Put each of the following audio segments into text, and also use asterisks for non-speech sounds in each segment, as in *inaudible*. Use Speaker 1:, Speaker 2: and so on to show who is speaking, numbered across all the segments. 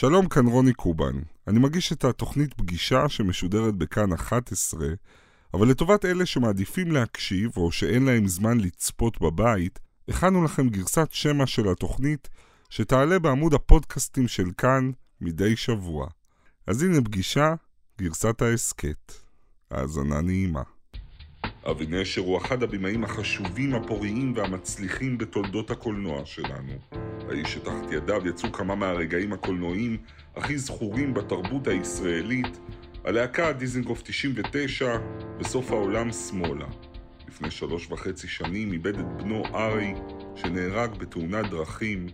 Speaker 1: שלום, כאן רוני קובן. אני מגיש את התוכנית פגישה שמשודרת בכאן 11, אבל לטובת אלה שמעדיפים להקשיב או שאין להם זמן לצפות בבית, הכנו לכם גרסת שמע של התוכנית שתעלה בעמוד הפודקאסטים של כאן מדי שבוע. אז הנה פגישה, גרסת ההסכת. האזנה נעימה. אבי נשר הוא אחד הבמאים החשובים, הפוריים והמצליחים בתולדות הקולנוע שלנו. האיש שתחת ידיו יצאו כמה מהרגעים הקולנועיים הכי זכורים בתרבות הישראלית, הלהקה דיזנגוף 99, בסוף העולם שמאלה. לפני שלוש וחצי שנים איבד את בנו ארי, שנהרג בתאונת דרכים.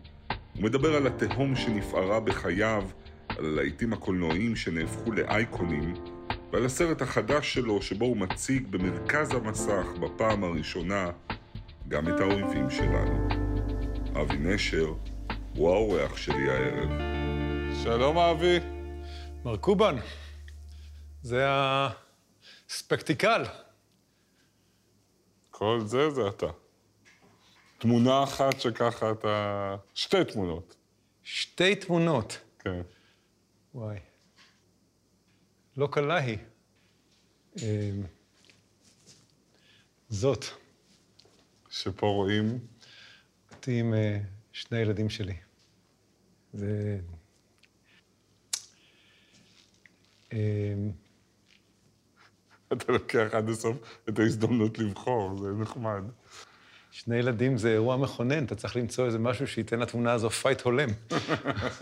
Speaker 1: הוא מדבר על התהום שנפערה בחייו, על הלהיטים הקולנועיים שנהפכו לאייקונים, ועל הסרט החדש שלו שבו הוא מציג במרכז המסך בפעם הראשונה גם את האויבים שלנו. אבי נשר הוא האורח שלי הערב. שלום אבי.
Speaker 2: מר קובן, זה הספקטיקל.
Speaker 1: כל זה זה אתה. תמונה אחת שככה אתה... שתי תמונות.
Speaker 2: שתי תמונות.
Speaker 1: כן.
Speaker 2: וואי. לא קלה היא. אה, זאת.
Speaker 1: שפה רואים...
Speaker 2: אותי עם אה, שני הילדים שלי. זה... אה,
Speaker 1: אתה לוקח עד הסוף את ההזדמנות לבחור, זה נחמד.
Speaker 2: שני ילדים זה אירוע מכונן, אתה צריך למצוא איזה משהו שייתן לתמונה הזו פייט הולם.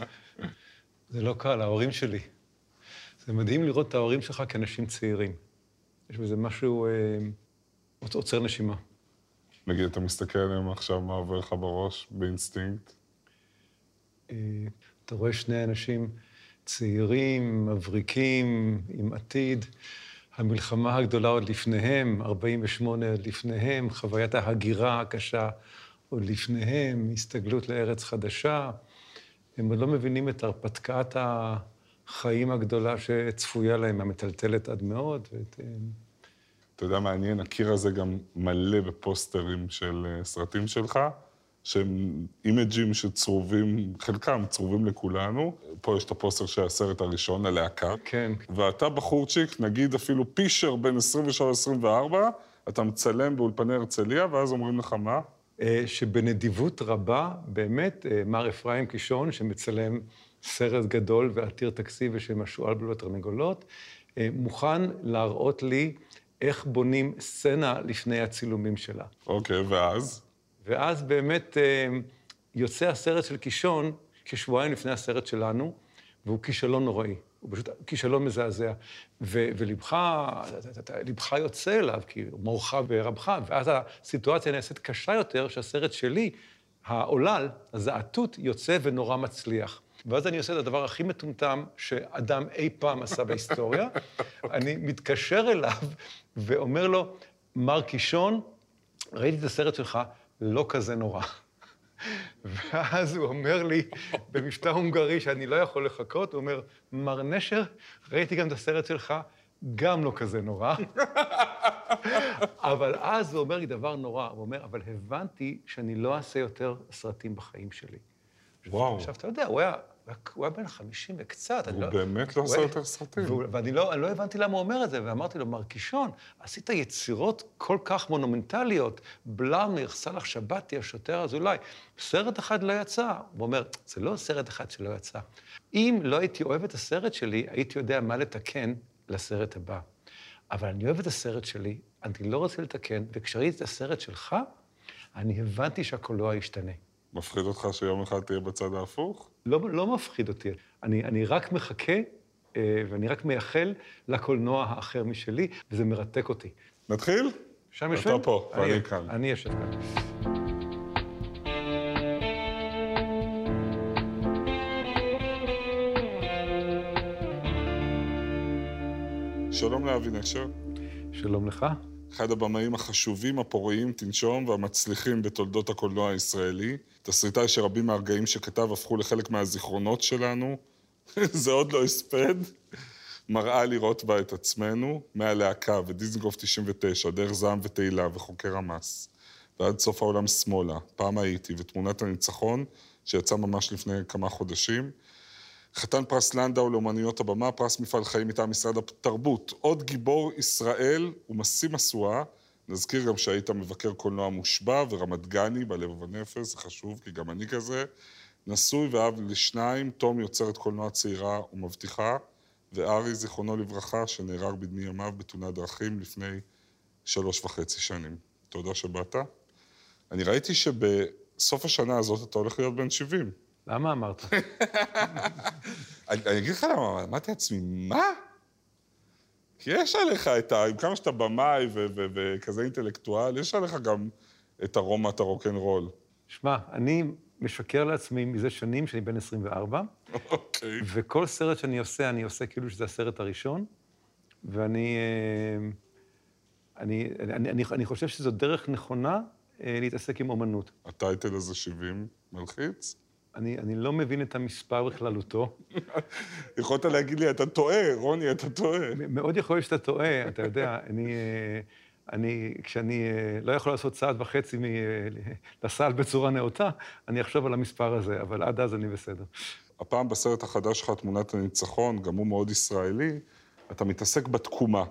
Speaker 2: *laughs* זה לא קל, ההורים שלי. זה מדהים לראות את ההורים שלך כאנשים צעירים. יש בזה משהו אה, עוצר נשימה.
Speaker 1: נגיד, אתה מסתכל עליהם עכשיו, מה עובר לך בראש באינסטינקט?
Speaker 2: אה, אתה רואה שני אנשים צעירים, מבריקים, עם עתיד. המלחמה הגדולה עוד לפניהם, 48 עוד לפניהם, חוויית ההגירה הקשה עוד לפניהם, הסתגלות לארץ חדשה. הם עוד לא מבינים את הרפתקת החיים הגדולה שצפויה להם, המטלטלת עד מאוד. ואת... אה,
Speaker 1: אתה יודע, מעניין, הקיר הזה גם מלא בפוסטרים של אה, סרטים שלך, שהם אימג'ים שצרובים, חלקם צרובים לכולנו. פה יש את הפוסטר של הסרט הראשון, הלהקה.
Speaker 2: כן.
Speaker 1: ואתה בחורצ'יק, נגיד אפילו פישר בין 23-24, אתה מצלם באולפני הרצליה, ואז אומרים לך מה?
Speaker 2: אה, שבנדיבות רבה, באמת, מר אפרים קישון, שמצלם סרט גדול ועתיר תקציב ושם השועל בלו התרנגולות, אה, מוכן להראות לי איך בונים סצנה לפני הצילומים שלה.
Speaker 1: אוקיי, ואז?
Speaker 2: ואז באמת יוצא הסרט של קישון כשבועיים לפני הסרט שלנו, והוא כישלון נוראי. הוא פשוט כישלון מזעזע. ו- ולבך, לבך יוצא אליו, כי מורך ורבך, ואז הסיטואציה נעשית קשה יותר, שהסרט שלי, העולל, הזעתות, יוצא ונורא מצליח. ואז אני עושה את הדבר הכי מטומטם שאדם אי פעם עשה בהיסטוריה. *laughs* אני מתקשר אליו ואומר לו, מר קישון, ראיתי את הסרט שלך, לא כזה נורא. *laughs* ואז הוא אומר לי, במבטא הונגרי שאני לא יכול לחכות, הוא אומר, מר נשר, ראיתי גם את הסרט שלך, גם לא כזה נורא. *laughs* אבל אז הוא אומר לי דבר נורא, הוא אומר, אבל הבנתי שאני לא אעשה יותר סרטים בחיים שלי.
Speaker 1: וואו.
Speaker 2: עכשיו, אתה יודע, הוא היה הוא היה בן 50 וקצת.
Speaker 1: הוא לא... באמת לא עשה יותר סרטים.
Speaker 2: ואני לא, לא הבנתי למה הוא אומר את זה, ואמרתי לו, מר קישון, עשית יצירות כל כך מונומנטליות, בלאמר, סאלח שבתי, השוטר אזולאי, סרט אחד לא יצא. הוא אומר, זה לא סרט אחד שלא יצא. אם לא הייתי אוהב את הסרט שלי, הייתי יודע מה לתקן לסרט הבא. אבל אני אוהב את הסרט שלי, אני לא רוצה לתקן, וכשראיתי את הסרט שלך, אני הבנתי שהקולנוע ישתנה.
Speaker 1: מפחיד אותך שיום אחד תהיה בצד ההפוך?
Speaker 2: לא, לא מפחיד אותי. אני, אני רק מחכה אה, ואני רק מייחל לקולנוע האחר משלי, וזה מרתק אותי.
Speaker 1: נתחיל?
Speaker 2: שם יושבים?
Speaker 1: אתה פה, ואני כאן.
Speaker 2: אני יושב כאן.
Speaker 1: שלום לאבי נשר.
Speaker 2: שלום לך.
Speaker 1: אחד הבמאים החשובים, הפוריים, תנשום והמצליחים בתולדות הקולנוע הישראלי. תסריטאי שרבים מהרגעים שכתב הפכו לחלק מהזיכרונות שלנו. *laughs* זה עוד לא הספד. מראה לראות בה את עצמנו, מהלהקה ודיזנגוף 99, דרך זעם ותהילה וחוקר המס. ועד סוף העולם שמאלה, פעם הייתי, ותמונת הניצחון, שיצא ממש לפני כמה חודשים. חתן פרס לנדאו לאומנויות הבמה, פרס מפעל חיים מטעם משרד התרבות. עוד גיבור ישראל ומשיא משואה. נזכיר גם שהיית מבקר קולנוע מושבע ורמת גני בלב ובנפש, זה חשוב, כי גם אני כזה. נשוי ואב לשניים, תום יוצרת קולנוע צעירה ומבטיחה, וארי, זיכרונו לברכה, שנהרג בדמי ימיו בתאונת דרכים לפני שלוש וחצי שנים. תודה שבאת. אני ראיתי שבסוף השנה הזאת אתה הולך להיות בן 70.
Speaker 2: למה אמרת?
Speaker 1: אני, אגיד לך למה, אמרתי לעצמי, מה? כי יש עליך את ה... עם כמה שאתה במאי וכזה אינטלקטואל, יש עליך גם את ארומת הרוקנרול.
Speaker 2: שמע, אני משקר לעצמי מזה שנים שאני בן 24,
Speaker 1: אוקיי.
Speaker 2: וכל סרט שאני עושה, אני עושה כאילו שזה הסרט הראשון, ואני אה, אני, אני, אני, אני חושב שזו דרך נכונה אה, להתעסק עם אומנות.
Speaker 1: הטייטל הזה 70 מלחיץ?
Speaker 2: אני, אני לא מבין את המספר בכללותו. *laughs*
Speaker 1: יכולת להגיד לי, אתה טועה, רוני, אתה טועה.
Speaker 2: מאוד יכול להיות שאתה טועה, אתה יודע, *laughs* אני, אה, אני, כשאני אה, לא יכול לעשות צעד וחצי מ, לסל בצורה נאותה, אני אחשוב על המספר הזה, אבל עד אז אני בסדר.
Speaker 1: הפעם בסרט החדש שלך, תמונת הניצחון, גם הוא מאוד ישראלי, אתה מתעסק בתקומה.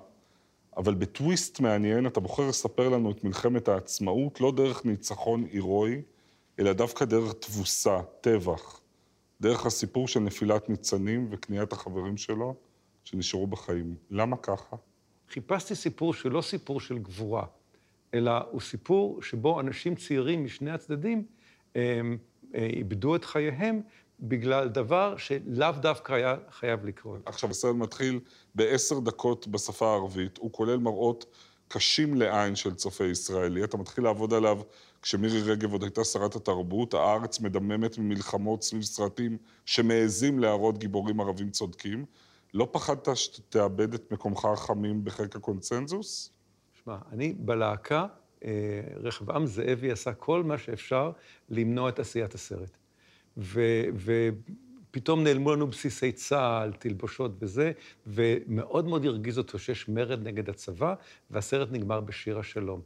Speaker 1: אבל בטוויסט מעניין, אתה בוחר לספר לנו את מלחמת העצמאות לא דרך ניצחון הירואי, אלא דווקא דרך תבוסה, טבח. דרך הסיפור של נפילת ניצנים וקניית החברים שלו, שנשארו בחיים. למה ככה?
Speaker 2: חיפשתי סיפור שהוא לא סיפור של גבורה, אלא הוא סיפור שבו אנשים צעירים משני הצדדים הם, אה, איבדו את חייהם בגלל דבר שלאו דווקא היה חייב לקרות.
Speaker 1: עכשיו, הסרט מתחיל בעשר דקות בשפה הערבית, הוא כולל מראות קשים לעין של צופה ישראלי. אתה מתחיל לעבוד עליו כשמירי רגב עוד הייתה שרת התרבות, הארץ מדממת ממלחמות סביב סרטים שמעזים להראות גיבורים ערבים צודקים. לא פחדת שתאבד את מקומך החמים בחיק הקונצנזוס?
Speaker 2: שמע, אני בלהקה, אה, רחבעם זאבי עשה כל מה שאפשר למנוע את עשיית הסרט. ופתאום נעלמו לנו בסיסי צה"ל, תלבושות וזה, ומאוד מאוד הרגיז אותו שיש מרד נגד הצבא, והסרט נגמר בשיר השלום.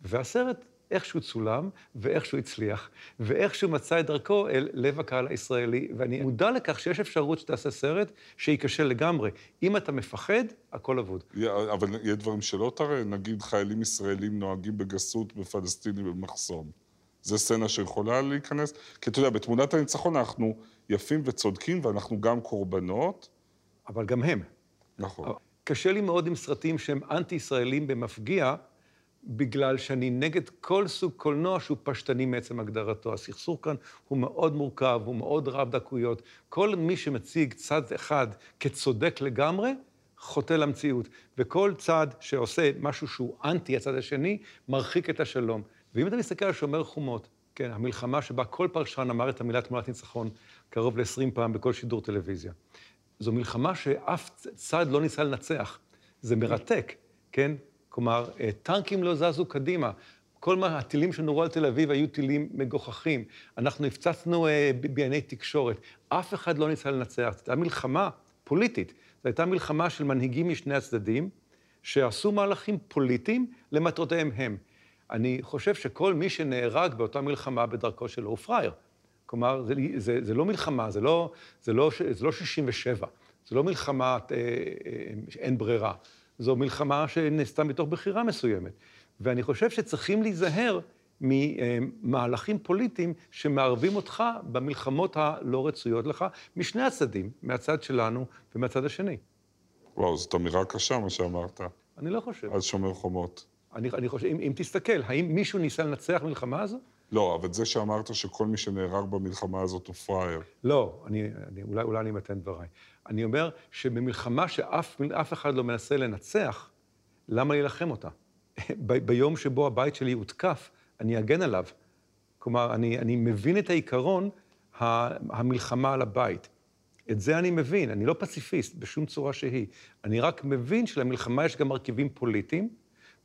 Speaker 2: והסרט איכשהו צולם, ואיכשהו הצליח, ואיכשהו מצא את דרכו אל לב הקהל הישראלי, ואני מודע לכך שיש אפשרות שתעשה סרט שייכשל לגמרי. אם אתה מפחד, הכל אבוד.
Speaker 1: אבל יש דברים שלא תראה, נגיד חיילים ישראלים נוהגים בגסות בפלסטינים במחסום. זו סצנה שיכולה להיכנס, כי אתה יודע, בתמונת הניצחון אנחנו יפים וצודקים, ואנחנו גם קורבנות.
Speaker 2: אבל גם הם.
Speaker 1: נכון.
Speaker 2: קשה לי מאוד עם סרטים שהם אנטי-ישראלים במפגיע, בגלל שאני נגד כל סוג קולנוע שהוא פשטני מעצם הגדרתו. הסכסוך כאן הוא מאוד מורכב, הוא מאוד רב דקויות. כל מי שמציג צד אחד כצודק לגמרי, חוטא למציאות. וכל צד שעושה משהו שהוא אנטי הצד השני, מרחיק את השלום. ואם אתה מסתכל על שומר חומות, כן, המלחמה שבה כל פרשן אמר את המילה תמונת ניצחון קרוב ל-20 פעם בכל שידור טלוויזיה. זו מלחמה שאף צד לא ניסה לנצח. זה מרתק, כן? כלומר, אה, טנקים לא זזו קדימה. כל מה, הטילים שנורו על תל אביב היו טילים מגוחכים. אנחנו הפצצנו אה, בענייני תקשורת. אף אחד לא ניסה לנצח. זו הייתה מלחמה פוליטית. זו הייתה מלחמה של מנהיגים משני הצדדים, שעשו מהלכים פוליטיים למטרותיהם הם. אני חושב שכל מי שנהרג באותה מלחמה בדרכו שלו הוא פראייר. כלומר, זה, זה, זה לא מלחמה, זה לא, זה, לא, זה לא 67, זה לא מלחמה אה, אה, אין ברירה. זו מלחמה שנעשתה מתוך בחירה מסוימת. ואני חושב שצריכים להיזהר ממהלכים פוליטיים שמערבים אותך במלחמות הלא רצויות לך, משני הצדדים, מהצד שלנו ומהצד השני.
Speaker 1: וואו, זאת אמירה קשה, מה שאמרת.
Speaker 2: אני לא חושב.
Speaker 1: על שומר חומות.
Speaker 2: אני, אני חושב, אם, אם תסתכל, האם מישהו ניסה לנצח מלחמה הזו?
Speaker 1: לא, אבל זה שאמרת שכל מי שנהרג במלחמה הזאת הוא פראייר.
Speaker 2: לא, אני, אני, אולי, אולי אני מתן דבריי. אני אומר שבמלחמה שאף אחד לא מנסה לנצח, למה להילחם אותה? *laughs* ביום שבו הבית שלי הותקף, אני אגן עליו. כלומר, אני, אני מבין את העיקרון המלחמה על הבית. את זה אני מבין, אני לא פציפיסט בשום צורה שהיא. אני רק מבין שלמלחמה יש גם מרכיבים פוליטיים,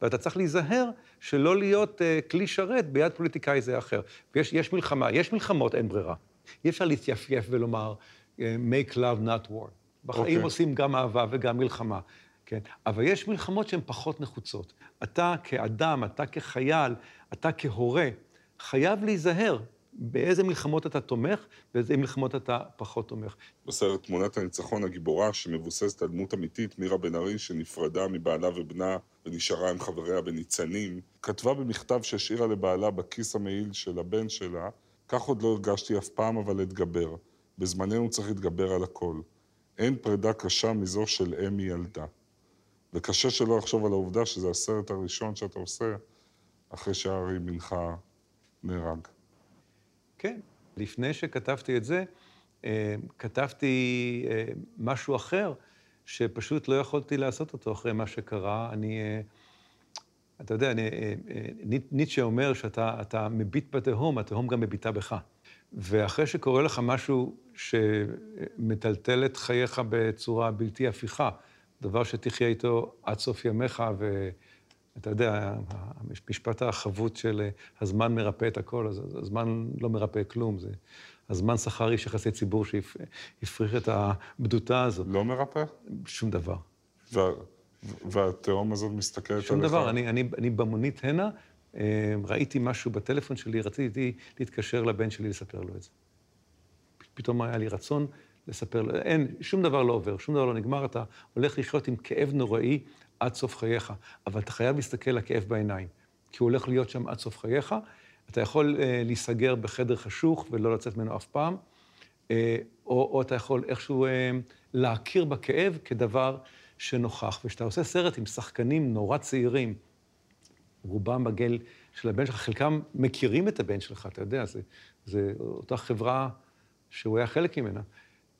Speaker 2: ואתה צריך להיזהר שלא להיות uh, כלי שרת ביד פוליטיקאי זה אחר. ויש יש מלחמה, יש מלחמות, אין ברירה. אי אפשר להתייפייף ולומר, make love not war. בחיים okay. אוקיי. עושים גם אהבה וגם מלחמה. כן, אבל יש מלחמות שהן פחות נחוצות. אתה כאדם, אתה כחייל, אתה כהורה, חייב להיזהר באיזה מלחמות אתה תומך, באיזה מלחמות אתה פחות תומך.
Speaker 1: בסרט תמונת הניצחון הגיבורה, שמבוססת על דמות אמיתית, מירה בן ארי, שנפרדה מבעלה ובנה ונשארה עם חבריה בניצנים, כתבה במכתב שהשאירה לבעלה בכיס המעיל של הבן שלה, כך עוד לא הרגשתי אף פעם, אבל אתגבר. בזמננו צריך להתגבר על הכל. אין פרידה קשה מזו של אמי ילדה. וקשה שלא לחשוב על העובדה שזה הסרט הראשון שאתה עושה אחרי שארי בנך נהרג.
Speaker 2: כן. לפני שכתבתי את זה, אה, כתבתי אה, משהו אחר, שפשוט לא יכולתי לעשות אותו אחרי מה שקרה. אני... אה, אתה יודע, אני, ניטשה אומר שאתה מביט בתהום, התהום גם מביטה בך. ואחרי שקורה לך משהו שמטלטל את חייך בצורה בלתי הפיכה, דבר שתחיה איתו עד סוף ימיך, ואתה יודע, המשפט החבוט של הזמן מרפא את הכל, אז הזמן לא מרפא כלום, זה... הזמן שכר איש יחסי ציבור שהפריך את הבדותה הזאת.
Speaker 1: לא מרפא?
Speaker 2: שום דבר.
Speaker 1: וה... והתהום הזאת מסתכלת עליך?
Speaker 2: שום דבר. אני, אני, אני במונית הנה, ראיתי משהו בטלפון שלי, רציתי להתקשר לבן שלי לספר לו את זה. פתאום היה לי רצון לספר לו, אין, שום דבר לא עובר, שום דבר לא נגמר, אתה הולך לחיות עם כאב נוראי עד סוף חייך, אבל אתה חייב להסתכל לכאב בעיניים, כי הוא הולך להיות שם עד סוף חייך. אתה יכול uh, להיסגר בחדר חשוך ולא לצאת ממנו אף פעם, uh, או, או אתה יכול איכשהו uh, להכיר בכאב כדבר שנוכח. וכשאתה עושה סרט עם שחקנים נורא צעירים, רובם בגיל של הבן שלך, חלקם מכירים את הבן שלך, אתה יודע, זה, זה אותה חברה שהוא היה חלק ממנה.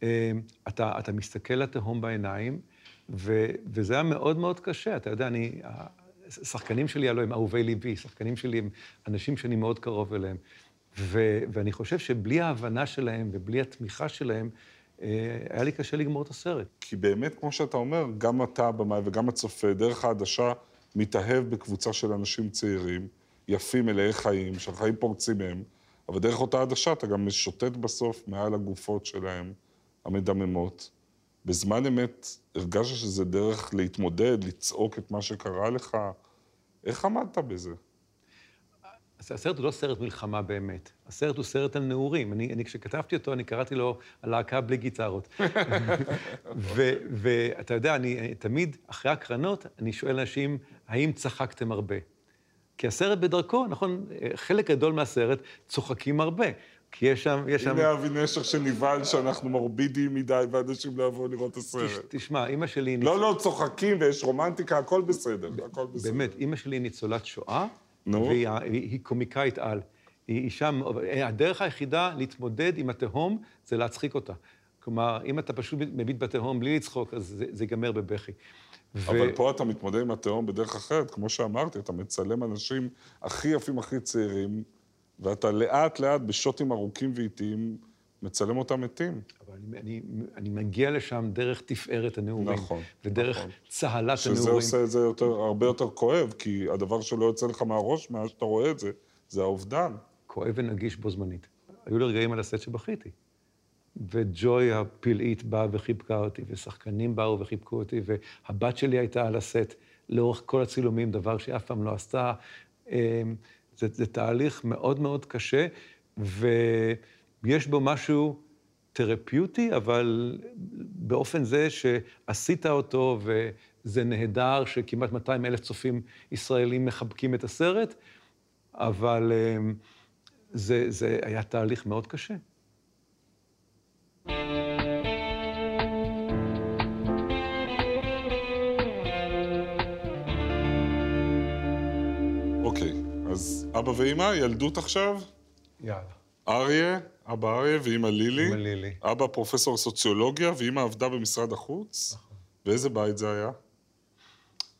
Speaker 2: אה, אתה, אתה מסתכל לתהום בעיניים, ו, וזה היה מאוד מאוד קשה. אתה יודע, אני, השחקנים שלי הלוא הם אהובי ליבי, שחקנים שלי הם אנשים שאני מאוד קרוב אליהם. ו, ואני חושב שבלי ההבנה שלהם ובלי התמיכה שלהם, אה, היה לי קשה לגמור את הסרט.
Speaker 1: כי באמת, כמו שאתה אומר, גם אתה הבמאי וגם הצופה, דרך העדשה, מתאהב בקבוצה של אנשים צעירים, יפים, מלאי חיים, שהחיים פורצים מהם, אבל דרך אותה עדשה אתה גם משוטט בסוף מעל הגופות שלהם, המדממות. בזמן אמת הרגשת שזה דרך להתמודד, לצעוק את מה שקרה לך. איך עמדת בזה?
Speaker 2: הסרט הוא לא סרט מלחמה באמת, הסרט הוא סרט על נעורים. אני, אני כשכתבתי אותו, אני קראתי לו הלהקה בלי גיטרות. *laughs* ואתה יודע, אני תמיד, אחרי הקרנות, אני שואל אנשים, האם צחקתם הרבה? כי הסרט בדרכו, נכון, חלק גדול מהסרט צוחקים הרבה. כי יש שם, יש שם...
Speaker 1: הנה אבי נשר שנבהל שאנחנו מורבידיים מדי ואנשים לא יבואו לראות את הסרט.
Speaker 2: תשמע, אימא שלי...
Speaker 1: לא, לא, צוחקים ויש רומנטיקה, הכל בסדר, הכל בסדר.
Speaker 2: באמת, אימא שלי ניצולת שואה, נו. והיא היא קומיקאית על. היא אישה, הדרך היחידה להתמודד עם התהום זה להצחיק אותה. כלומר, אם אתה פשוט מביט בתהום בלי לצחוק, אז זה, זה ייגמר בבכי.
Speaker 1: אבל ו... פה אתה מתמודד עם התהום בדרך אחרת, כמו שאמרתי, אתה מצלם אנשים הכי יפים, הכי צעירים, ואתה לאט-לאט, בשוטים ארוכים ואיטיים, מצלם אותם מתים.
Speaker 2: אבל אני, אני, אני מגיע לשם דרך תפארת הנעורים.
Speaker 1: נכון,
Speaker 2: ודרך
Speaker 1: נכון.
Speaker 2: צהלת
Speaker 1: שזה
Speaker 2: הנעורים.
Speaker 1: שזה עושה את זה יותר, הרבה יותר כואב, כי הדבר שלא יוצא לך מהראש מאז שאתה רואה את זה, זה האובדן.
Speaker 2: כואב ונגיש בו זמנית. היו לי רגעים על הסט שבכיתי. וג'וי הפלאית באה וחיבקה אותי, ושחקנים באו וחיבקו אותי, והבת שלי הייתה על הסט לאורך כל הצילומים, דבר שהיא אף פעם לא עשתה. אמ, זה, זה תהליך מאוד מאוד קשה, ויש בו משהו תרפיוטי, אבל באופן זה שעשית אותו, וזה נהדר שכמעט 200 אלף צופים ישראלים מחבקים את הסרט, אבל אמ, זה, זה היה תהליך מאוד קשה.
Speaker 1: אז אבא ואימא, ילדות עכשיו?
Speaker 2: יאללה.
Speaker 1: אריה, אבא אריה ואימא לילי.
Speaker 2: אימא לילי.
Speaker 1: אבא פרופסור סוציולוגיה ואימא עבדה במשרד החוץ. נכון. ואיזה בית זה היה?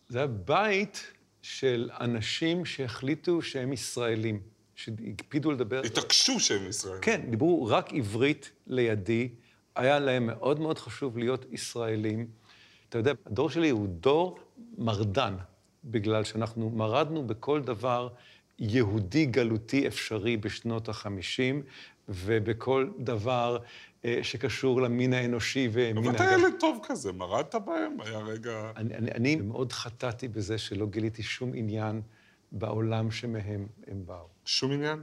Speaker 2: זה היה בית של אנשים שהחליטו שהם ישראלים, שהקפידו לדבר...
Speaker 1: התעקשו שהם ישראלים.
Speaker 2: כן, דיברו רק עברית לידי. היה להם מאוד מאוד חשוב להיות ישראלים. אתה יודע, הדור שלי הוא דור מרדן, בגלל שאנחנו מרדנו בכל דבר יהודי גלותי אפשרי בשנות החמישים, ובכל דבר אה, שקשור למין האנושי ומין...
Speaker 1: אבל אתה ילד טוב כזה, מרדת בהם? היה רגע...
Speaker 2: אני, אני, אני מאוד חטאתי בזה שלא גיליתי שום עניין בעולם שמהם הם באו.
Speaker 1: שום עניין?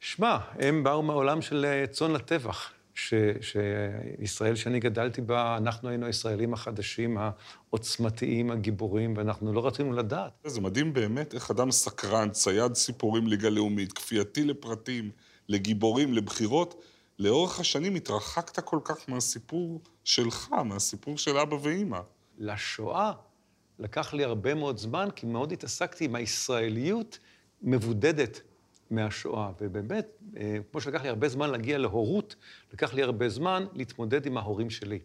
Speaker 2: שמע, הם באו מהעולם של אה, צאן לטבח. ש, שישראל שאני גדלתי בה, אנחנו היינו הישראלים החדשים, העוצמתיים, הגיבורים, ואנחנו לא רצינו לדעת.
Speaker 1: זה מדהים באמת איך אדם סקרן, צייד סיפורים ליגה לאומית, כפייתי לפרטים, לגיבורים, לבחירות, לאורך השנים התרחקת כל כך מהסיפור שלך, מהסיפור של אבא ואימא.
Speaker 2: לשואה לקח לי הרבה מאוד זמן, כי מאוד התעסקתי עם הישראליות מבודדת מהשואה. ובאמת, אה, כמו שלקח לי הרבה זמן להגיע להורות, לקח לי הרבה זמן להתמודד עם ההורים שלי.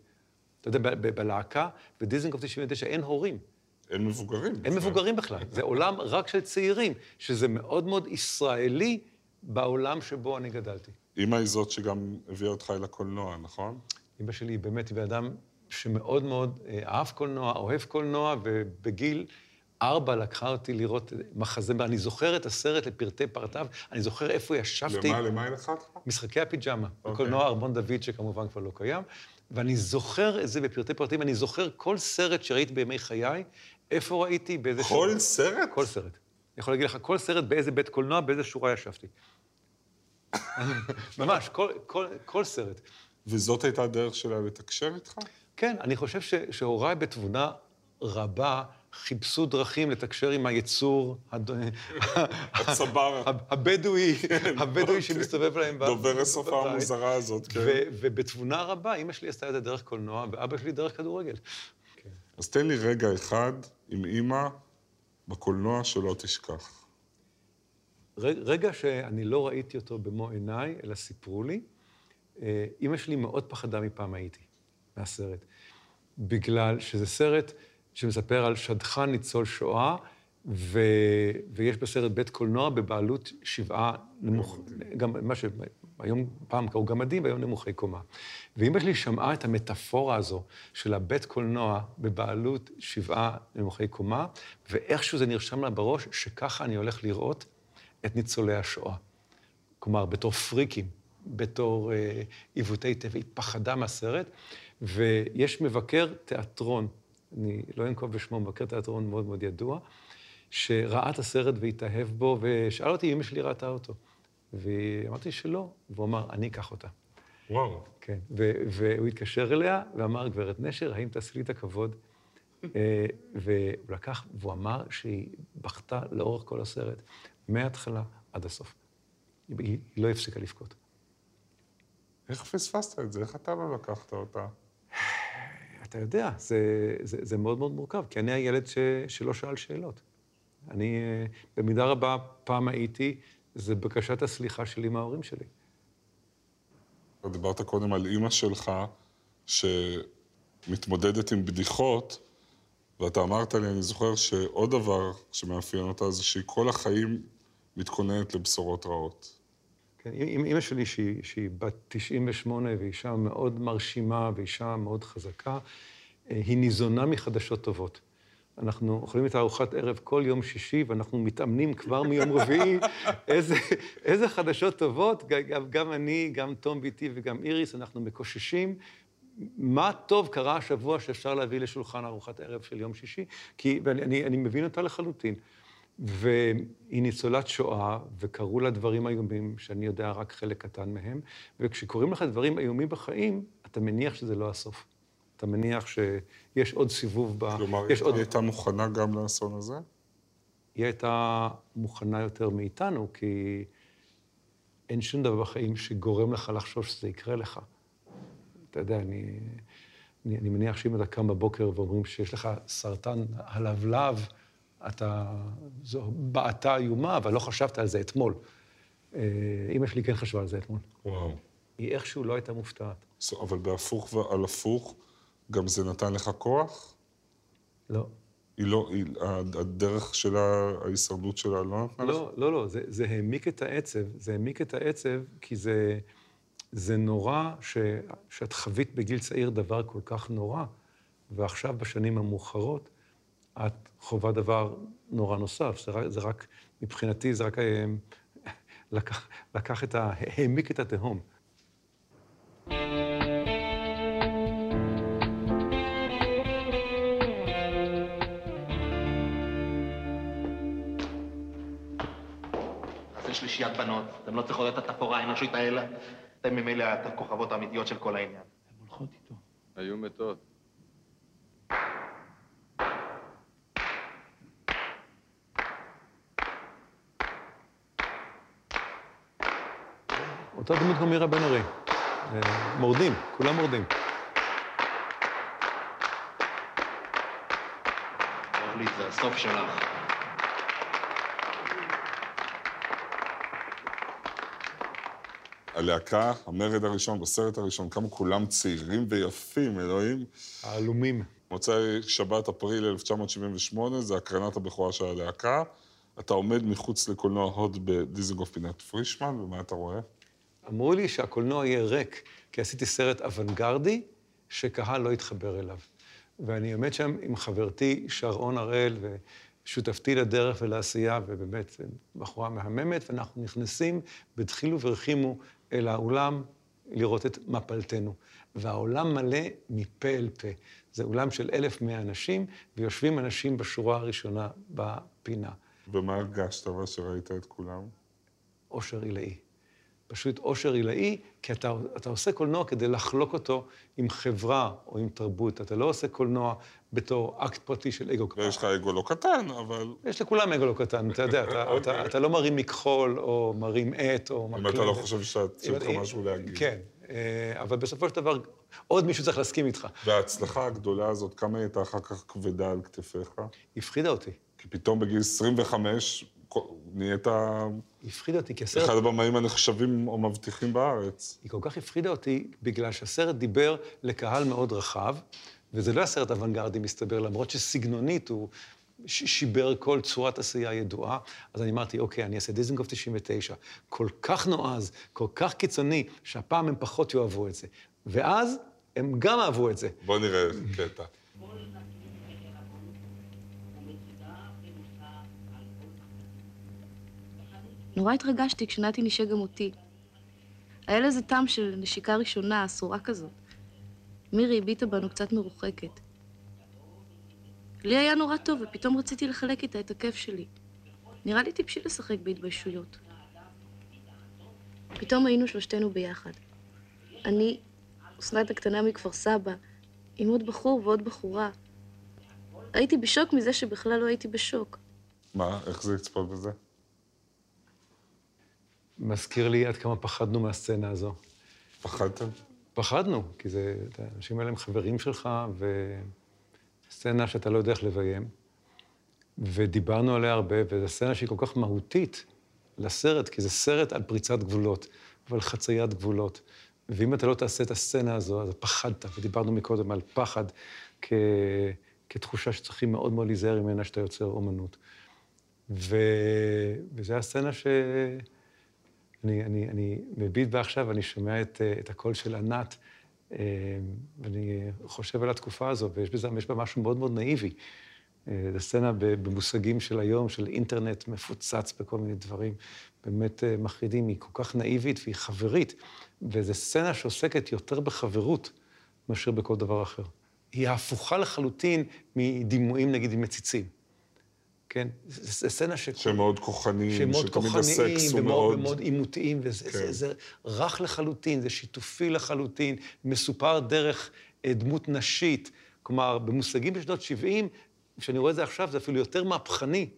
Speaker 2: אתה יודע, בלהקה, בדיזנגוף 99 אין הורים.
Speaker 1: אין מבוגרים.
Speaker 2: אין בכלל. מבוגרים בכלל. זה עולם רק של צעירים, שזה מאוד מאוד ישראלי בעולם שבו אני גדלתי.
Speaker 1: אמא היא זאת שגם הביאה אותך אל הקולנוע, נכון?
Speaker 2: אמא שלי היא באמת בן אדם שמאוד מאוד אה, אהב קולנוע, אוהב קולנוע, ובגיל ארבע לקחה אותי לראות מחזה, אני זוכר את הסרט לפרטי פרטיו, אני זוכר איפה ישבתי.
Speaker 1: למה, למה היא לקחה אותך?
Speaker 2: משחקי הפיג'מה, okay. אוקיי. בקולנוע ארמון דוד, שכמובן כבר לא קיים. ואני זוכר את זה בפרטי פרטים, אני זוכר כל סרט שראיתי בימי חיי, איפה ראיתי, באיזה...
Speaker 1: כל שורה. סרט?
Speaker 2: כל סרט. אני יכול להגיד לך, כל סרט, באיזה בית קולנוע, באיזה שורה ישבתי. *laughs* ממש, כל, כל, כל סרט.
Speaker 1: וזאת הייתה הדרך שלה לתקשר איתך?
Speaker 2: כן, אני חושב שהוריי בתבונה רבה חיפשו דרכים לתקשר עם היצור
Speaker 1: הצבר.
Speaker 2: הבדואי, כן, הבדואי אוקיי. שמסתובב להם.
Speaker 1: דובר השפה המוזרה הזאת, כן.
Speaker 2: ובתבונה רבה, אימא שלי עשתה את זה דרך קולנוע, ואבא שלי דרך כדורגל.
Speaker 1: כן. אז תן לי רגע אחד עם אימא בקולנוע שלא תשכח.
Speaker 2: רגע שאני לא ראיתי אותו במו עיניי, אלא סיפרו לי, אה, אימא שלי מאוד פחדה מפעם הייתי, מהסרט. בגלל שזה סרט שמספר על שדכן ניצול שואה, ו... ויש בסרט בית קולנוע בבעלות שבעה נמוך, גם מה שהיום פעם קראו גמדים והיום נמוכי קומה. ואימא שלי שמעה את המטאפורה הזו של הבית קולנוע בבעלות שבעה נמוכי קומה, ואיכשהו זה נרשם לה בראש שככה אני הולך לראות את ניצולי השואה. כלומר, בתור פריקים, בתור אה, עיוותי טבע, היא פחדה מהסרט, ויש מבקר תיאטרון אני לא אנקוב בשמו, מבקר תיאטרון מאוד מאוד ידוע, שראה את הסרט והתאהב בו, ושאל אותי אם אמא שלי ראתה אותו. ואמרתי שלא, והוא אמר, אני אקח אותה.
Speaker 1: וואו.
Speaker 2: כן, והוא התקשר אליה ואמר, גברת נשר, האם תעשי לי את הכבוד? אה, והוא לקח, והוא אמר שהיא בכתה לאורך כל הסרט, מההתחלה עד הסוף. היא, היא לא הפסיקה לבכות.
Speaker 1: איך פספסת את זה? איך אתה לא לקחת אותה?
Speaker 2: אתה יודע, זה, זה, זה מאוד מאוד מורכב, כי אני הילד ש, שלא שאל שאלות. אני, במידה רבה, פעם הייתי, זה בקשת הסליחה שלי מההורים שלי.
Speaker 1: דיברת קודם על אימא שלך, שמתמודדת עם בדיחות, ואתה אמרת לי, אני זוכר שעוד דבר שמאפיין אותה זה שהיא כל החיים מתכוננת לבשורות רעות.
Speaker 2: כן, אימא שלי, שהיא, שהיא בת 98 ואישה מאוד מרשימה ואישה מאוד חזקה, אה, היא ניזונה מחדשות טובות. אנחנו אוכלים את הארוחת ערב כל יום שישי, ואנחנו מתאמנים כבר מיום רביעי *laughs* איזה, איזה חדשות טובות. גם, גם אני, גם תום ביתי וגם איריס, אנחנו מקוששים. מה טוב קרה השבוע שאפשר להביא לשולחן ארוחת ערב של יום שישי? כי, ואני אני מבין אותה לחלוטין. והיא ניצולת שואה, וקרו לה דברים איומים, שאני יודע רק חלק קטן מהם, וכשקורים לך דברים איומים בחיים, אתה מניח שזה לא הסוף. אתה מניח שיש עוד סיבוב ב...
Speaker 1: כלומר, היא עוד... הייתה מוכנה גם לאסון הזה?
Speaker 2: היא הייתה מוכנה יותר מאיתנו, כי אין שום דבר בחיים שגורם לך לחשוב שזה יקרה לך. אתה יודע, אני, אני, אני מניח שאם אתה קם בבוקר ואומרים שיש לך סרטן הלבלב, אתה, זו בעתה איומה, אבל לא חשבת על זה אתמול. אה, אימא שלי כן חשבה על זה אתמול.
Speaker 1: וואו.
Speaker 2: היא איכשהו לא הייתה מופתעת.
Speaker 1: אבל בהפוך ועל הפוך, גם זה נתן לך כוח?
Speaker 2: לא.
Speaker 1: היא לא, היא, הדרך שלה, ההישרדות שלה לא נתנה
Speaker 2: לא, לך? לא, לא, לא, זה, זה העמיק את העצב. זה העמיק את העצב כי זה, זה נורא ש, שאת חווית בגיל צעיר דבר כל כך נורא, ועכשיו, בשנים המאוחרות, את חווה דבר נורא נוסף. זה רק, זה רק מבחינתי, זה רק אה, לקח, לקח את ה... העמיק את התהום.
Speaker 3: לשלישיית בנות. אתם לא צריכות את התפאורה האנושית האלה. אתם ממילא הכוכבות האמיתיות של כל העניין.
Speaker 2: הן הולכות איתו.
Speaker 4: היו מתות.
Speaker 2: אותה דמות גם מירה בן ארי. אה, מורדים, כולם מורדים.
Speaker 3: אורלי, זה הסוף שלך.
Speaker 1: הלהקה, המרד הראשון, בסרט הראשון, כמה כולם צעירים ויפים, אלוהים.
Speaker 2: העלומים.
Speaker 1: מוצאי שבת, אפריל 1978, זה הקרנת הבכורה של הלהקה. אתה עומד מחוץ לקולנוע הוד בדיזנגוף פינת פרישמן, ומה אתה רואה?
Speaker 2: אמרו לי שהקולנוע יהיה ריק, כי עשיתי סרט אוונגרדי, שקהל לא יתחבר אליו. ואני עומד שם עם חברתי שרון הראל, ושותפתי לדרך ולעשייה, ובאמת, בחורה מהממת, ואנחנו נכנסים בדחילו ורחימו אל האולם לראות את מפלתנו. והעולם מלא מפה אל פה. זה אולם של 1,100 אנשים, ויושבים אנשים בשורה הראשונה בפינה.
Speaker 1: ומה הרגשת שראית את כולם?
Speaker 2: אושר עילאי. פשוט אושר עילאי, כי אתה, אתה עושה קולנוע כדי לחלוק אותו עם חברה או עם תרבות. אתה לא עושה קולנוע בתור אקט פרטי של אגו קטן.
Speaker 1: ויש לך אגו לא קטן, אבל...
Speaker 2: יש לכולם אגו לא קטן, אתה יודע, אתה, אתה, אתה, אתה לא מרים מכחול או מרים עט או
Speaker 1: אם
Speaker 2: מקלדת.
Speaker 1: אתה לא חושב שיש לך
Speaker 2: אם-
Speaker 1: משהו להגיד.
Speaker 2: כן, אה, אבל בסופו של דבר, עוד מישהו צריך להסכים איתך.
Speaker 1: וההצלחה הגדולה הזאת, כמה הייתה אחר כך כבדה על כתפיך?
Speaker 2: הפחידה אותי.
Speaker 1: כי פתאום בגיל 25 נהיית
Speaker 2: הפחידה אותי, כי הסרט...
Speaker 1: אחד הבמאים הנחשבים או מבטיחים בארץ.
Speaker 2: היא כל כך הפחידה אותי, בגלל שהסרט דיבר לקהל מאוד רחב, וזה לא היה סרט אוונגרדי, מסתבר, למרות שסגנונית הוא ש- שיבר כל צורת עשייה ידועה. אז אני אמרתי, אוקיי, אני אעשה דיזנגוף 99, כל כך נועז, כל כך קיצוני, שהפעם הם פחות יאהבו את זה. ואז הם גם אהבו את זה.
Speaker 1: בוא נראה קטע.
Speaker 5: נורא התרגשתי כשנתי נשק גם אותי. היה לזה טעם של נשיקה ראשונה, אסורה כזאת. מירי הביטה בנו קצת מרוחקת. לי היה נורא טוב, ופתאום רציתי לחלק איתה את הכיף שלי. נראה לי טיפשי לשחק בהתביישויות. פתאום היינו שלושתנו ביחד. אני, אסנת הקטנה מכפר סבא, עם עוד בחור ועוד בחורה. הייתי בשוק מזה שבכלל לא הייתי בשוק.
Speaker 1: מה, איך זה לצפות בזה?
Speaker 2: מזכיר לי עד כמה פחדנו מהסצנה הזו.
Speaker 1: פחדתם?
Speaker 2: פחדנו, כי זה, האנשים האלה הם חברים שלך, וסצנה שאתה לא יודע איך לביים. ודיברנו עליה הרבה, וזו סצנה שהיא כל כך מהותית לסרט, כי זה סרט על פריצת גבולות ועל חציית גבולות. ואם אתה לא תעשה את הסצנה הזו, אז פחדת, ודיברנו מקודם על פחד כ... כתחושה שצריכים מאוד מאוד להיזהר ממנה כשאתה יוצר אומנות. ו... וזו הסצנה ש... אני, אני, אני מביט בה עכשיו, אני שומע את, אה, את הקול של ענת, אה, ואני חושב על התקופה הזו, ויש בזה, בה משהו מאוד מאוד נאיבי. אה, זו סצנה במושגים של היום, של אינטרנט מפוצץ בכל מיני דברים באמת מחרידים. היא כל כך נאיבית והיא חברית, וזו סצנה שעוסקת יותר בחברות מאשר בכל דבר אחר. היא הפוכה לחלוטין מדימויים, נגיד, עם מציצים. כן? זו סצנה ש...
Speaker 1: שהם מאוד כוחניים,
Speaker 2: שהם מאוד
Speaker 1: שתמיד
Speaker 2: כוחניים,
Speaker 1: הסקס הוא
Speaker 2: ומאוד
Speaker 1: מאוד...
Speaker 2: מאוד עימותיים, וזה
Speaker 1: כן.
Speaker 2: זה, זה רך לחלוטין, זה שיתופי לחלוטין, מסופר דרך אה, דמות נשית. כלומר, במושגים בשנות 70, כשאני רואה את זה עכשיו, זה אפילו יותר מהפכני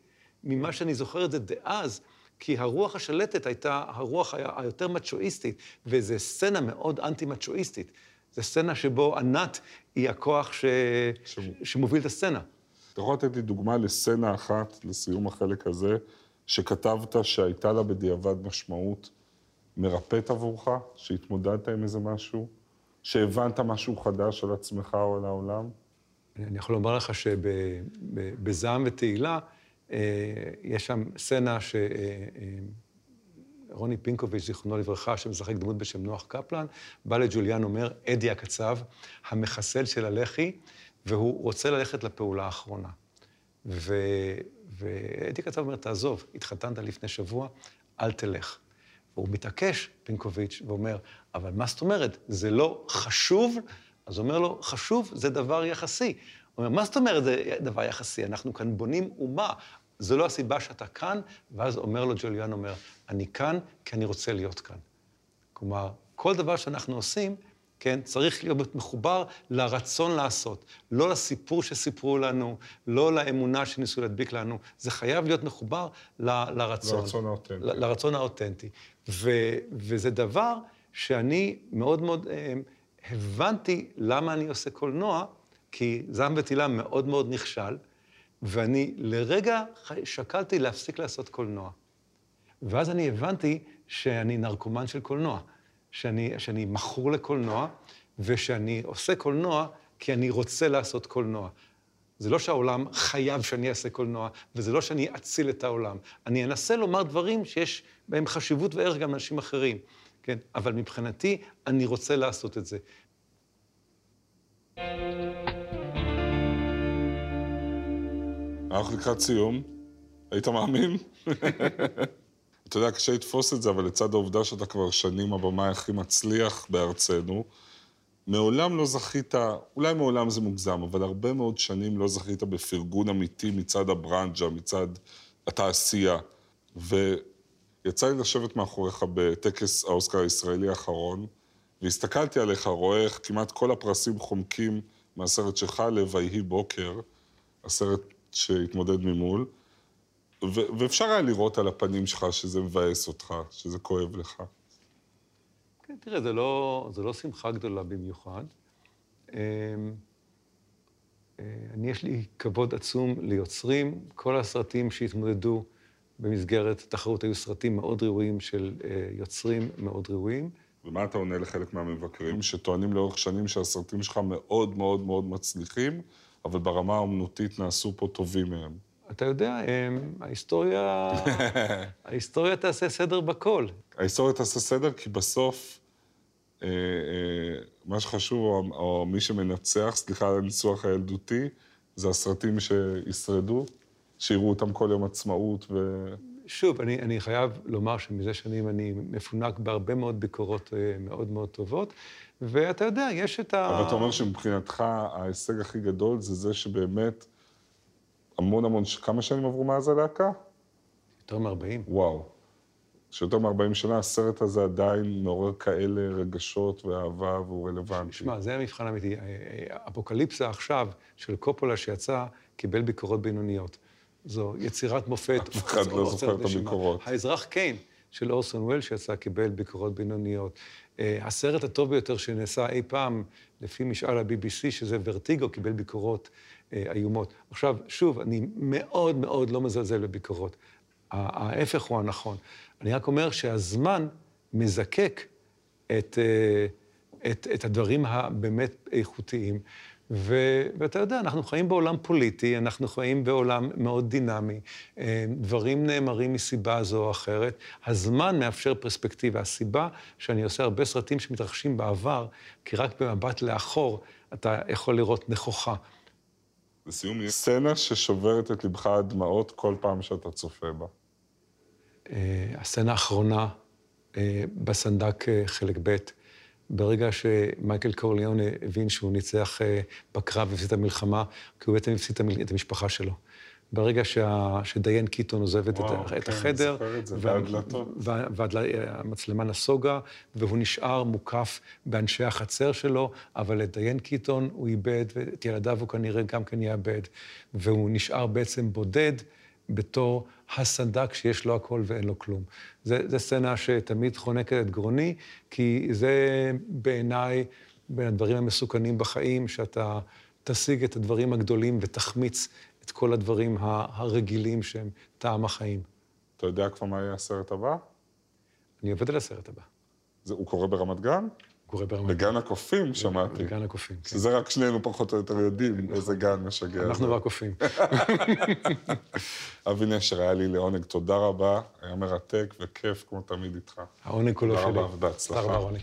Speaker 2: ממה שאני זוכר את זה דאז, כי הרוח השלטת הייתה הרוח היותר מצ'ואיסטית, וזו סצנה מאוד אנטי-מצ'ואיסטית. זו סצנה שבו ענת היא הכוח ש...
Speaker 1: ש-
Speaker 2: שמוביל את הסצנה.
Speaker 1: אתה יכול לתת לי דוגמה לסצנה אחת, לסיום החלק הזה, שכתבת שהייתה לה בדיעבד משמעות מרפאת עבורך, שהתמודדת עם איזה משהו, שהבנת משהו חדש על עצמך או על העולם?
Speaker 2: אני יכול לומר לך שבזעם ותהילה, אה, יש שם סצנה שרוני פינקוביץ', זיכרונו לברכה, שמשחק דמות בשם נוח קפלן, בא לג'וליאן, אומר, אדי הקצב, המחסל של הלח"י, והוא רוצה ללכת לפעולה האחרונה. ו... ואדי הקצב אומר, תעזוב, התחתנת לפני שבוע, אל תלך. והוא מתעקש, פינקוביץ', ואומר, אבל מה זאת אומרת? זה לא חשוב? אז הוא אומר לו, חשוב זה דבר יחסי. הוא אומר, מה זאת אומרת זה דבר יחסי? אנחנו כאן בונים אומה. זו לא הסיבה שאתה כאן, ואז אומר לו ג'וליאן, אומר, אני כאן כי אני רוצה להיות כאן. כלומר, כל דבר שאנחנו עושים, כן, צריך להיות מחובר לרצון לעשות, לא לסיפור שסיפרו לנו, לא לאמונה שניסו להדביק לנו, זה חייב להיות מחובר ל, לרצון.
Speaker 1: לרצון האותנטי.
Speaker 2: ל, לרצון האותנטי. ו, וזה דבר שאני מאוד מאוד אה, הבנתי למה אני עושה קולנוע, כי זעם וטילה מאוד מאוד נכשל, ואני לרגע שקלתי להפסיק לעשות קולנוע. ואז אני הבנתי שאני נרקומן של קולנוע. שאני, שאני מכור לקולנוע, ושאני עושה קולנוע כי אני רוצה לעשות קולנוע. זה לא שהעולם חייב שאני אעשה קולנוע, וזה לא שאני אציל את העולם. אני אנסה לומר דברים שיש בהם חשיבות וערך גם לאנשים אחרים, כן? אבל מבחינתי, אני רוצה לעשות את זה.
Speaker 1: אנחנו לקראת סיום. היית מאמין? *laughs* אתה יודע, קשה לתפוס את זה, אבל לצד העובדה שאתה כבר שנים הבמאי הכי מצליח בארצנו, מעולם לא זכית, אולי מעולם זה מוגזם, אבל הרבה מאוד שנים לא זכית בפרגון אמיתי מצד הברנג'ה, מצד התעשייה. ויצא לי לשבת מאחוריך בטקס האוסקר הישראלי האחרון, והסתכלתי עליך, רואה איך כמעט כל הפרסים חומקים מהסרט שלך ל"ויהי בוקר", הסרט שהתמודד ממול. ו- ואפשר היה לראות על הפנים שלך שזה מבאס אותך, שזה כואב לך.
Speaker 2: כן, תראה, זה לא, זה לא שמחה גדולה במיוחד. אמ, אה, אני, יש לי כבוד עצום ליוצרים. כל הסרטים שהתמודדו במסגרת התחרות היו סרטים מאוד ראויים של אה, יוצרים מאוד ראויים.
Speaker 1: ומה אתה עונה לחלק מהמבקרים שטוענים לאורך שנים שהסרטים שלך מאוד מאוד מאוד מצליחים, אבל ברמה האומנותית נעשו פה טובים מהם?
Speaker 2: אתה יודע, ההיסטוריה, *laughs* ההיסטוריה תעשה סדר בכל.
Speaker 1: ההיסטוריה תעשה סדר כי בסוף, אה, אה, מה שחשוב, או, או מי שמנצח, סליחה על הניסוח הילדותי, זה הסרטים שישרדו, שיראו אותם כל יום עצמאות ו...
Speaker 2: שוב, אני, אני חייב לומר שמזה שנים אני מפונק בהרבה מאוד ביקורות אה, מאוד מאוד טובות, ואתה יודע, יש את ה...
Speaker 1: אבל אתה אומר שמבחינתך ההישג הכי גדול זה זה שבאמת... המון המון, כמה שנים עברו מאז הלהקה?
Speaker 2: יותר מ-40.
Speaker 1: וואו. שיותר מ-40 שנה, הסרט הזה עדיין מעורר כאלה רגשות ואהבה והוא רלוונטי.
Speaker 2: שמע, זה המבחן האמיתי. אפוקליפסה עכשיו של קופולה שיצא, קיבל ביקורות בינוניות. זו יצירת מופת.
Speaker 1: אף אחד לא זוכר את הביקורות.
Speaker 2: האזרח קיין של אורסון וול שיצא, קיבל ביקורות בינוניות. אה, הסרט הטוב ביותר שנעשה אי פעם, לפי משאל ה-BBC, שזה ורטיגו, קיבל ביקורות אה, איומות. עכשיו, שוב, אני מאוד מאוד לא מזלזל בביקורות. ההפך הוא הנכון. אני רק אומר שהזמן מזקק את, אה, את, את הדברים הבאמת איכותיים. ו, ואתה יודע, אנחנו חיים בעולם פוליטי, אנחנו חיים בעולם מאוד דינמי, אה, דברים נאמרים מסיבה זו או אחרת. הזמן מאפשר פרספקטיבה. הסיבה שאני עושה הרבה סרטים שמתרחשים בעבר, כי רק במבט לאחור אתה יכול לראות נכוחה.
Speaker 1: לסיום, יש סצנה ששוברת את לבך עד דמעות כל פעם שאתה צופה בה.
Speaker 2: אה, הסצנה האחרונה אה, בסנדק חלק ב', ברגע שמייקל קורליון הבין שהוא ניצח אה, בקרב והפסיד את המלחמה, כי הוא בעצם הפסיד את המשפחה שלו. ברגע שה, שדיין קיטון עוזבת וואו, את, כן, את החדר, והמצלמה נסוגה, והוא נשאר מוקף באנשי החצר שלו, אבל את דיין קיטון הוא איבד, ואת ילדיו הוא כנראה גם כן יאבד, והוא נשאר בעצם בודד. בתור הסנדק שיש לו הכל ואין לו כלום. זו סצנה שתמיד חונקת את גרוני, כי זה בעיניי בין הדברים המסוכנים בחיים, שאתה תשיג את הדברים הגדולים ותחמיץ את כל הדברים הרגילים שהם טעם החיים.
Speaker 1: אתה יודע כבר מה יהיה הסרט הבא?
Speaker 2: אני עובד על הסרט הבא.
Speaker 1: זה, הוא קורה ברמת גן?
Speaker 2: קורה ברמת
Speaker 1: גן. בגן הקופים, שמעתי.
Speaker 2: בגן הקופים,
Speaker 1: כן. שזה רק שנינו פחות או יותר יודעים איזה גן משגע.
Speaker 2: אנחנו והקופים. *laughs*
Speaker 1: אבי נשר, היה לי לעונג, תודה רבה, היה מרתק וכיף כמו תמיד איתך.
Speaker 2: העונג כולו שלי.
Speaker 1: תודה רבה ובהצלחה.
Speaker 2: תודה רבה, רוני.